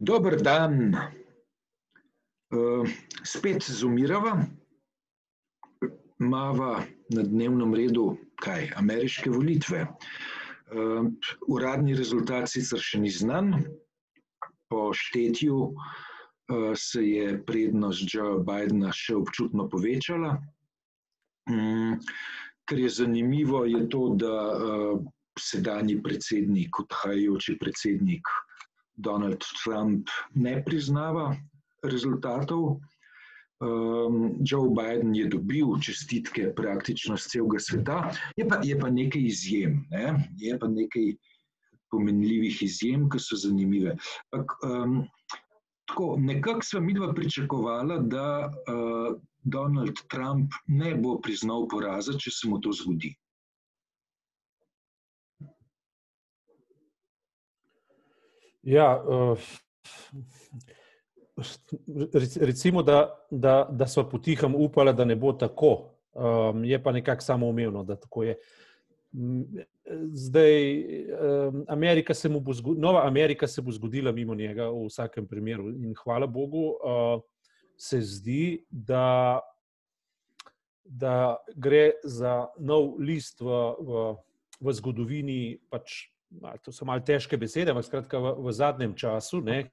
Dober dan, uh, spet zumirava, imamo na dnevnem redu kaj, ameriške volitve. Uh, uradni rezultat sicer še ni znan, po štetju uh, se je prednost Joe Bidna še občutno povečala. Um, kar je zanimivo, je to, da sedanji predsednik, odhajajoči predsednik. Donald Trump ne priznava rezultatov. Um, Joe Biden je dobil čestitke praktično z celega sveta, je pa, je pa nekaj izjem, ne? je pa nekaj pomenljivih izjem, ki so zanimive. Pak, um, tako, nekako sem midva pričakovala, da uh, Donald Trump ne bo priznal poraza, če se mu to zgodi. Ja, uh, recimo, da, da, da so potiham upali, da ne bo tako. Um, je pa nekako samoumevno, da tako je. Zdaj, um, Amerika se bo zgodila, Nova Amerika se bo zgodila mimo njega v vsakem primeru. In hvala Bogu, uh, se zdi, da, da gre za nov list v, v, v zgodovini pač to so malo težke besede, ampak skratka v, v zadnjem času. Ne,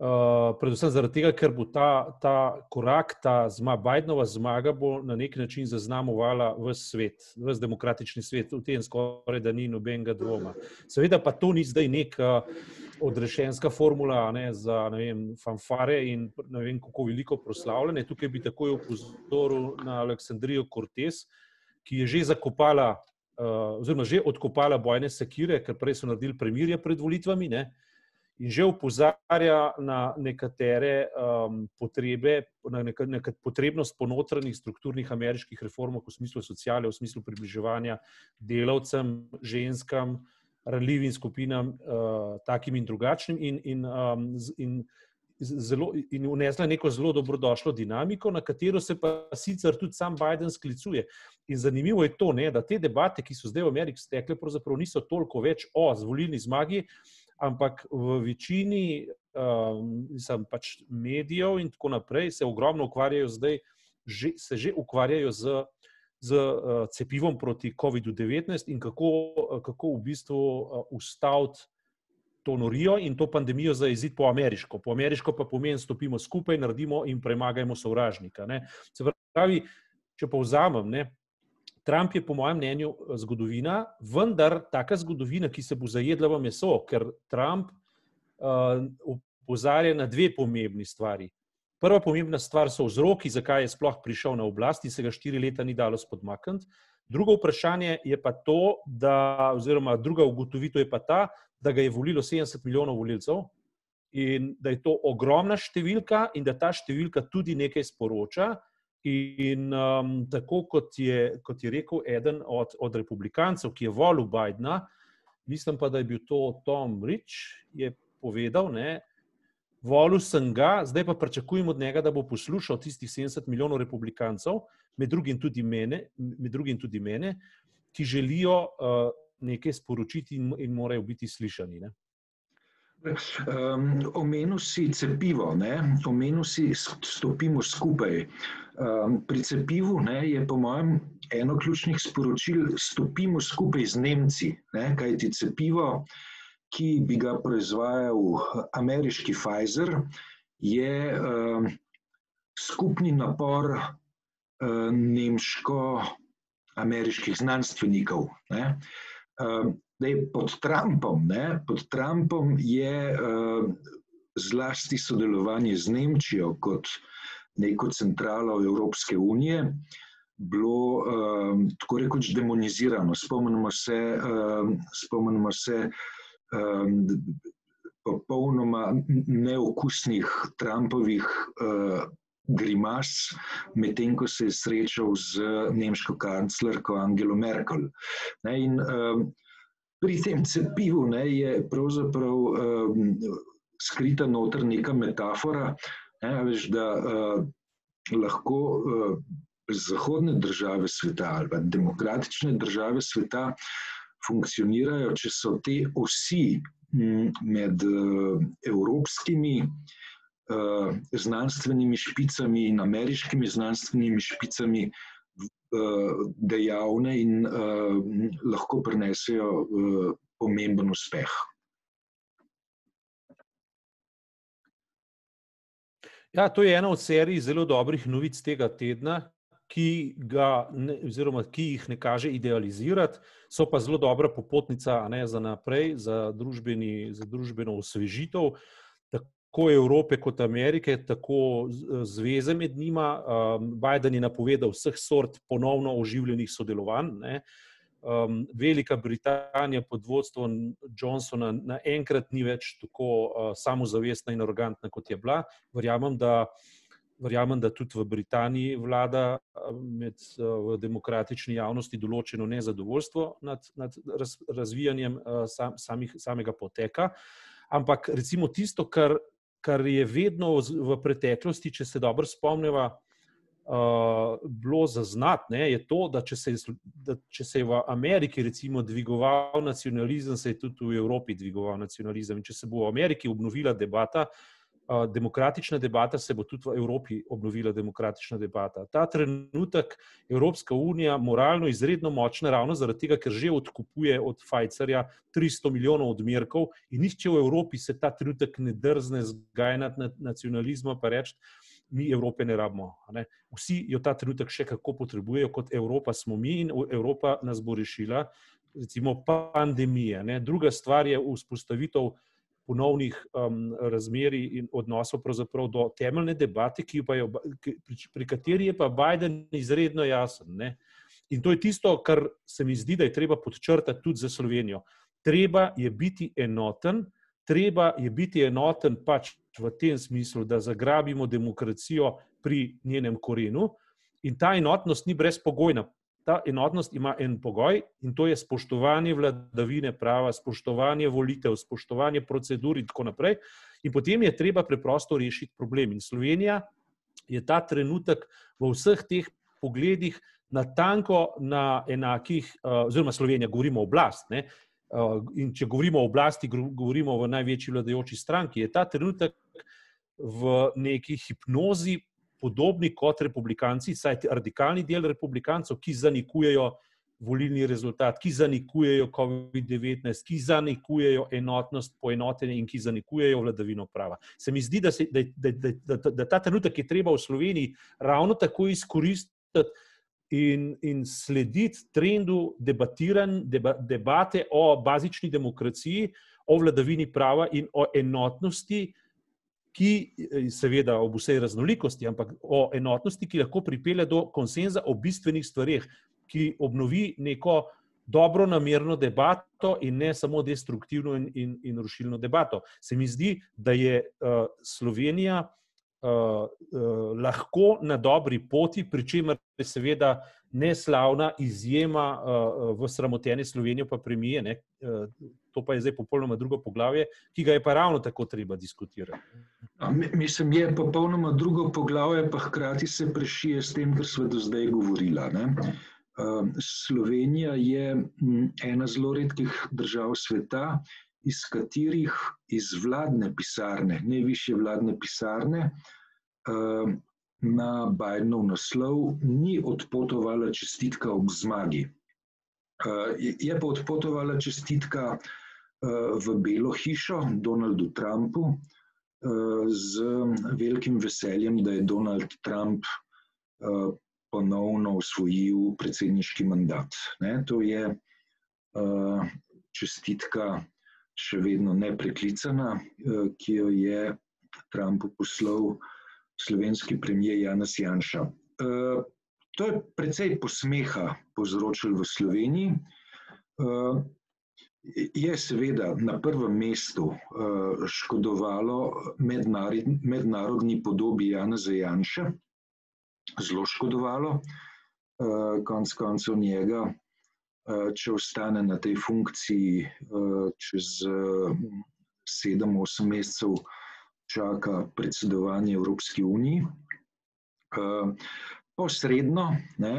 uh, predvsem zaradi tega, ker bo ta, ta korak, ta zma, Bidenova zmaga, bo na nek način zaznamovala v svet, v demokratični svet, v tem skoraj da ni nobenega dvoma. Seveda pa to ni zdaj neka odrešenska formula ne, za ne vem, fanfare in ne vem, kako veliko proslavljanje. Tukaj bi takoj upozoril na Aleksandrijo Cortez, ki je že zakopala uh, oziroma že odkopala bojne sekire, ker prej so naredili premirje pred volitvami, ne? in že upozarja na nekatere um, potrebe, na neka, neka potrebnost po notranjih strukturnih ameriških reformah v smislu sociale, v smislu približevanja delavcem, ženskam, ranljivim skupinam, uh, takim in drugačnim. In, in, um, in, zelo, in vnesla neko zelo dobrodošlo dinamiko, na katero se pa sicer tudi sam Biden sklicuje. In zanimivo je to, ne, da te debate, ki so zdaj v Ameriki stekle, pravzaprav niso toliko več o zvolilni zmagi, ampak v večini um, pač medijev in tako naprej se ogromno ukvarjajo zdaj, že, se že ukvarjajo z. Z uh, cepivom proti COVID-19 in kako, kako v bistvu uh, ustaviti to norijo in to pandemijo zaeziti po ameriško. Po ameriško pa pomeni, stopimo skupaj, naredimo in premagajmo sovražnika. Ne. Se pravi, če povzamem, ne, Trump je po mojem mnenju zgodovina, vendar taka zgodovina, ki se bo zajedla v meso, ker Trump uh, opozarja na dve pomembni stvari. Prva pomembna stvar so vzroki, zakaj je sploh prišel na oblast in se ga štiri leta ni dalo spodmakniti. Drugo vprašanje je pa to, da, oziroma druga ugotovitev je pa ta, da ga je volilo 70 milijonov volilcev in da je to ogromna številka in da ta številka tudi nekaj sporoča. In um, tako kot je, kot je rekel eden od, od republikancev, ki je volil Bidna, mislim pa, da je bil to Tom Rich, je povedal, ne, volil sem ga, zdaj pa pričakujem od njega, da bo poslušal tistih 70 milijonov republikancev, med drugim tudi mene, med drugim tudi mene ki želijo uh, nekaj sporočiti in, in morajo biti slišani. Ne? Um, omenil si cepivo, omenil si, stopimo skupaj. Um, pri cepivu ne, je, po mojem, eno ključnih sporočil, stopimo skupaj z Nemci, ne, kajti cepivo, ki bi ga proizvajal ameriški Pfizer, je um, skupni napor um, nemško-ameriških znanstvenikov. Ne. Ehm, Dej, pod, Trumpom, ne, pod Trumpom je uh, zlasti sodelovanje z Nemčijo kot neko centralo Evropske unije bilo um, tako rekoč demonizirano. Spomnimo se, um, spomnimo se um, popolnoma neokusnih Trumpovih uh, grimas, medtem ko se je srečal z nemško kanclerko Angelo Merkel. Ne, in, um, pri tem cepivu ne, je pravzaprav um, skrita noter neka metafora, ne, veš, da uh, lahko uh, zahodne države sveta ali pa demokratične države sveta funkcionirajo, če so te osi med evropskimi znanstvenimi špicami in ameriškimi znanstvenimi špicami dejavne in lahko prinesejo pomemben uspeh. Ja, to je ena od serij zelo dobrih novic tega tedna, ki, ga, ne, oziroma, ki jih ne kaže idealizirati, so pa zelo dobra popotnica ne, za naprej, za, za družbeno osvežitev tako Evrope kot Amerike, tako zveze med njima. Um, Biden je napovedal vseh sort ponovno oživljenih sodelovanj. Ne. Um, Velika Britanija pod vodstvom Johnsona naenkrat ni več tako uh, samozavestna in arogantna, kot je bila. Verjamem, da, verjamem, da tudi v Britaniji vlada med, uh, v demokratični javnosti določeno nezadovoljstvo nad, nad raz, razvijanjem uh, sam, samih, samega poteka. Ampak recimo tisto, kar, kar je vedno v preteklosti, če se dobro spomnimo, uh, bilo zaznati, je to, da če, je, da če se je v Ameriki recimo dvigoval nacionalizem, se je tudi v Evropi dvigoval nacionalizem. In če se bo v Ameriki obnovila debata, uh, demokratična debata, se bo tudi v Evropi obnovila demokratična debata. Ta trenutek Evropska unija moralno izredno močna, ravno zaradi tega, ker že odkupuje od Pfizerja 300 milijonov odmerkov in nihče v Evropi se ta trenutek ne drzne zgajati nacionalizma, pa reči, mi Evrope ne rabimo. Ne. Vsi jo ta trenutek še kako potrebujejo, kot Evropa smo mi in Evropa nas bo rešila, recimo pandemije. Ne. Druga stvar je vzpostavitev ponovnih um, razmerij in odnosov do temeljne debate, je, pri, pri kateri je pa Biden izredno jasen. Ne. In to je tisto, kar se mi zdi, da je treba podčrtati tudi za Slovenijo. Treba je biti enoten, treba je biti enoten pač v tem smislu, da zagrabimo demokracijo pri njenem korenu, in ta enotnost ni brezpogojna. Ta enotnost ima en pogoj in to je spoštovanje vladavine prava, spoštovanje volitev, spoštovanje procedur in tako naprej. In potem je treba preprosto rešiti problem. In Slovenija je ta trenutek v vseh teh pogledih natanko na enakih, eh, oziroma Slovenija, govorimo o oblast, ne, Eh, in če govorimo o oblasti, govorimo o največji vladajoči stranki, je ta trenutek v neki hipnozi, podobni kot republikanci, saj radikalni del republikancev, ki zanikujejo volilni rezultat, ki zanikujejo COVID-19, ki zanikujejo enotnost, poenotenje in ki zanikujejo vladavino prava. Se mi zdi, da, se, da, da, da, da, da ta trenutek je treba v Sloveniji ravno tako izkoristiti in, in slediti trendu deba, debate o bazični demokraciji, o vladavini prava in o enotnosti, ki seveda ob vsej raznolikosti, ampak o enotnosti, ki lahko pripelje do konsenza o bistvenih stvarih, ki obnovi neko dobro namerno debato in ne samo destruktivno in, in, in rušilno debato. Se mi zdi, da je uh, Slovenija uh, uh, lahko na dobri poti, pri čemer je seveda neslavna izjema uh, v sramoteni Sloveniji, pa premije. Ne, uh, to pa je zdaj popolnoma drugo poglavje, ki ga je pa ravno tako treba diskutirati. A, mislim, je popolnoma drugo poglavje, pa hkrati se prešije s tem, kar smo do zdaj govorila. Ne. Slovenija je ena zelo redkih držav sveta, iz katerih iz vladne pisarne, najvišje vladne pisarne, na Bidenov naslov ni odpotovala čestitka ob zmagi. Eh, je pa odpotovala čestitka eh, v Belo hišo Donaldu Trumpu z velikim veseljem, da je Donald Trump ponovno usvojil predsedniški mandat. Ne, to je čestitka še vedno nepreklicana, eh, ki jo je Trumpu poslal slovenski premijer Janez Janša. Eh, to je precej posmeha povzročil v Sloveniji. Eh, je seveda na prvem mestu škodovalo mednarodni podobi Janeza Janša, zelo škodovalo, konc koncev njega Eh, če ostane na tej funkciji eh, čez eh, sedem, osem mesecev, čaka predsedovanje Evropski uniji. Posredno ne,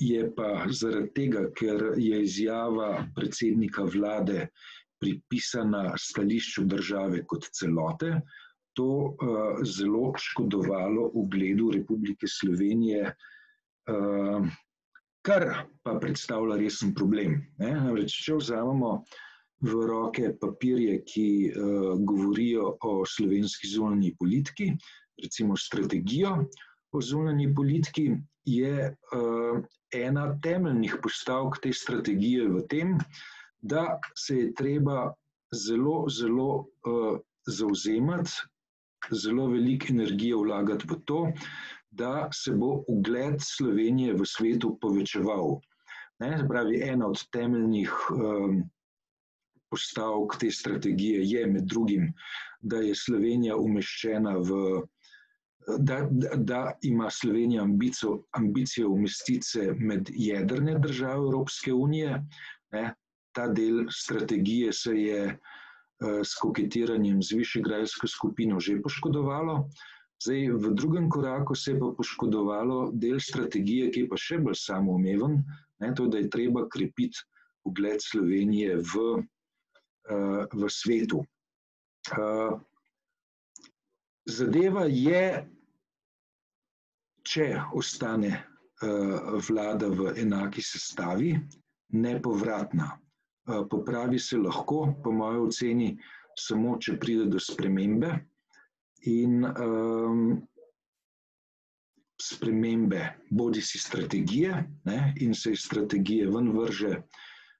je pa zaradi tega, ker je izjava predsednika vlade pripisana stališču države kot celote, to zelo škodovalo ugledu Republike Slovenije, kar pa predstavlja resen problem. Namreč, če vzamemo v roke papirje, ki govorijo o slovenski zunanji politiki, recimo strategijo o zunanji politiki, je ena temeljnih postavk te strategije v tem, da se je treba zelo, zelo zauzemati, zelo veliko energije vlagati v to, da se bo ugled Slovenije v svetu povečeval. Ne, pravi, ena od temeljnih postavk te strategije je med drugim, da je Slovenija umeščena v da, da ima Slovenija ambicijo, ambicijo umestiti se med jedrne države Evropske unije. Ne, ta del strategije se je s koketiranjem z Višegrajsko skupino že poškodovalo. Zdaj, v drugem koraku se je pa poškodovalo del strategije, ki je pa še bolj samoumeven, ne, to, da je treba krepiti ugled Slovenije v, v svetu. Zadeva je če ostane vlada v enaki sestavi, nepovratna. Popravi se lahko, po moji oceni, samo če pride do spremembe in spremembe bodisi strategije ne, in se iz strategije ven vrže,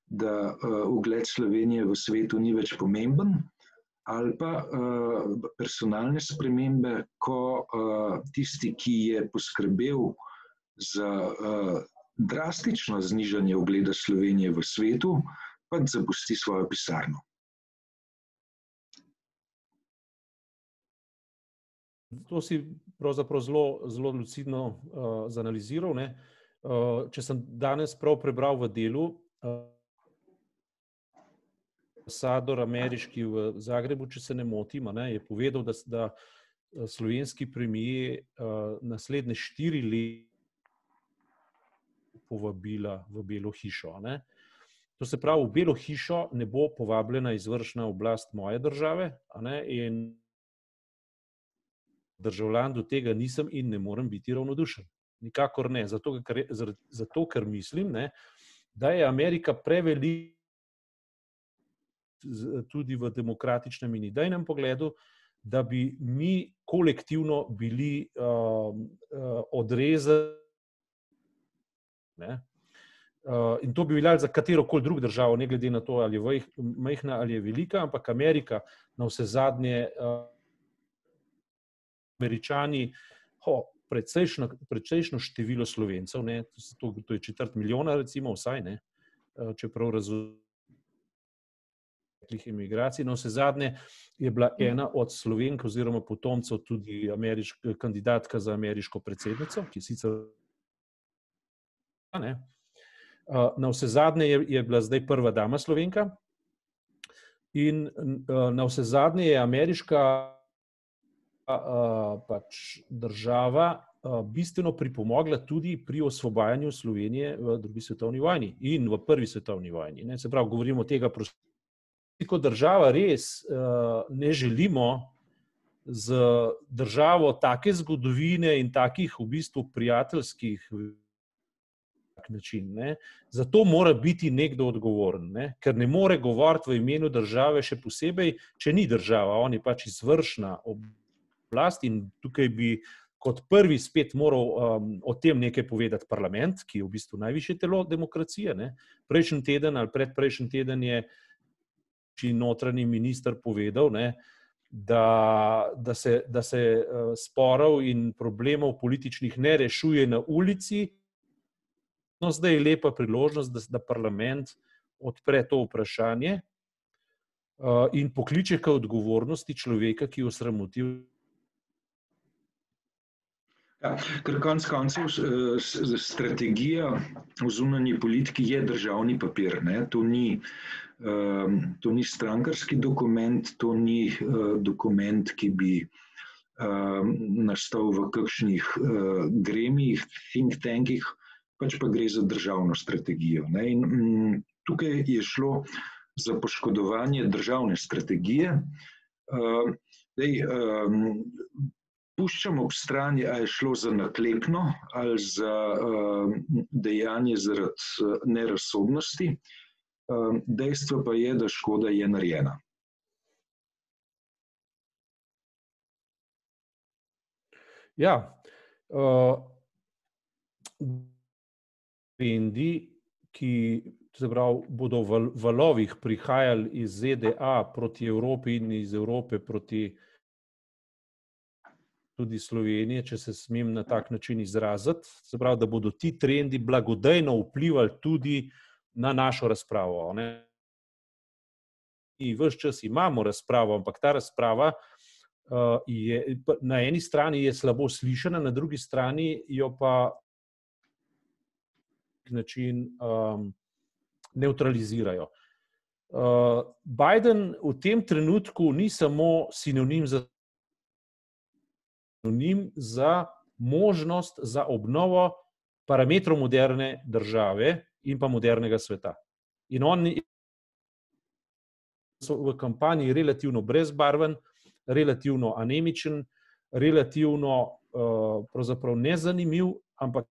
da ugled Slovenije v svetu ni več pomemben, ali pa uh, personalne spremembe, ko uh, tisti, ki je poskrbel za uh, drastično znižanje ugleda Slovenije v svetu, pač zapusti svojo pisarno. To si pravzaprav zelo, zelo lucidno uh, zanaliziral. Uh, če sem danes prav prebral v delu, uh, ambasador ameriški v Zagrebu, če se ne motim, ne, je povedal, da, da eh, slovenski premijer uh, naslednje štiri leta povabila v Belo hišo. Ne. To se pravi, v Belo hišo ne bo povabljena izvršna oblast moje države ne, in državljan do tega nisem in ne morem biti ravnodušen. Nikakor ne, zato ker, zato, ker mislim, ne, da je Amerika prevelika tudi v demokratičnem in idejnem pogledu, da bi mi kolektivno bili uh, uh, odrezani. Uh, in to bi veljalo za katero koli drugo državo, ne glede na to, ali je majhna ali je velika, ampak Amerika, na vse zadnje, uh, američani, precejšno, število slovencev, to, to je četrt milijona, recimo, vsaj ne, uh, čeprav razumem preteklih imigracij. Na no, vse zadnje je bila mhm. ena od slovenk oziroma potomcev tudi ameriška, kandidatka za ameriško predsednico, ki sicer. Ne. Na vse zadnje je, je bila zdaj prva dama slovenka. In na vse zadnje je ameriška pač država bistveno pripomogla tudi pri osvobajanju Slovenije v drugi svetovni vojni in v prvi svetovni vojni. Ne. Se pravi, govorimo o tega prostoru kot država res uh, ne želimo z državo take zgodovine in takih v bistvu prijateljskih način. Ne. Zato mora biti nekdo odgovoren, ne. ker ne more govoriti v imenu države, še posebej, če ni država, on je pač izvršna oblast in tukaj bi kot prvi spet moral um, o tem nekaj povedati parlament, ki je v bistvu najviše telo demokracije. Ne. Prejšnji teden ali predprejšnji teden je uh, notranji minister povedal, ne, da, da se, da se uh, sporov in problemov političnih ne rešuje na ulici. No, zdaj je lepa priložnost, da, da parlament odpre to vprašanje uh, in pokliče k odgovornosti človeka, ki je osramotil. Ja, ker konec koncev strategija v zunanji politiki je državni papir. Ne? To ni Um, to ni strankarski dokument, to ni uh, dokument, ki bi um, nastal v kakšnih uh, gremijih, think tankih, pač pa gre za državno strategijo. In, um, tukaj je šlo za poškodovanje državne strategije. Dej, puščam ob strani, ali je šlo za naklepno ali za dejanje zaradi nerazsodnosti. Dejstvo pa je, da škoda je narejena. Ja, uh, trendi, ki pravi, bodo v valovih prihajali iz ZDA proti Evropi in iz Evrope proti tudi Slovenije, če se smem na tak način izraziti, se pravi, da bodo ti trendi blagodejno vplivali tudi na našo razpravo. Ne? In vse čas imamo razpravo, ampak ta razprava uh, je na eni strani je slabo slišana, na drugi strani jo pa na način um, neutralizirajo. Uh, Biden v tem trenutku ni samo sinonim za, sinonim za možnost za obnovo parametrov moderne države in pa modernega sveta. In on je v kampanji relativno brezbarven, relativno anemičen, relativno uh, nezanimiv, ampak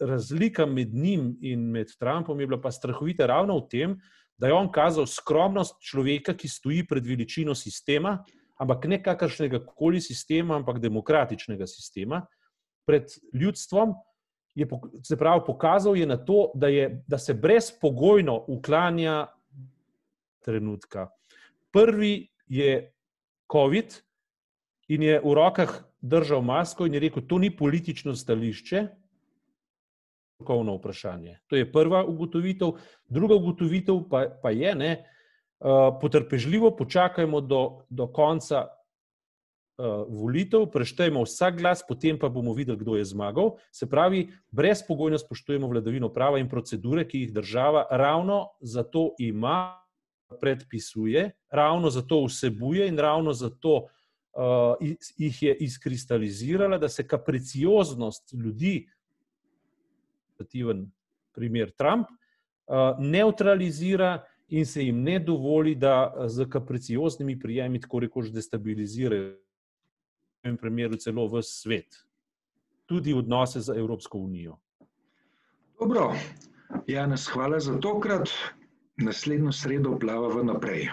razlika med njim in med Trumpom je bila pa strahovita ravno v tem, da je on kazal skromnost človeka, ki stoji pred veličino sistema, ampak ne kakršnega koli sistema, ampak demokratičnega sistema, pred ljudstvom. Je, se pravi, pokazal je na to, da, je, da se brezpogojno uklanja trenutka. Prvi je COVID in je v rokah držal masko in je rekel, to ni politično stališče, strokovno vprašanje. To je prva ugotovitev. Druga ugotovitev pa, pa je, ne, potrpežljivo počakajmo do, do konca volitev, preštejmo vsak glas, potem pa bomo videli, kdo je zmagal. Se pravi, brezpogojno spoštujemo vladavino prava in procedure, ki jih država ravno zato ima predpisuje, ravno zato vsebuje in ravno zato uh, jih je izkristalizirala, da se kapricioznost ljudi, primer Trump, uh, neutralizira in se jim ne dovoli, da z kapricioznimi prijemi tako rekoč destabilizirajo, tem primeru celo v svet, tudi odnose z Evropsko unijo. Dobro, Janes, hvala za tokrat naslednjo sredo plavava naprej.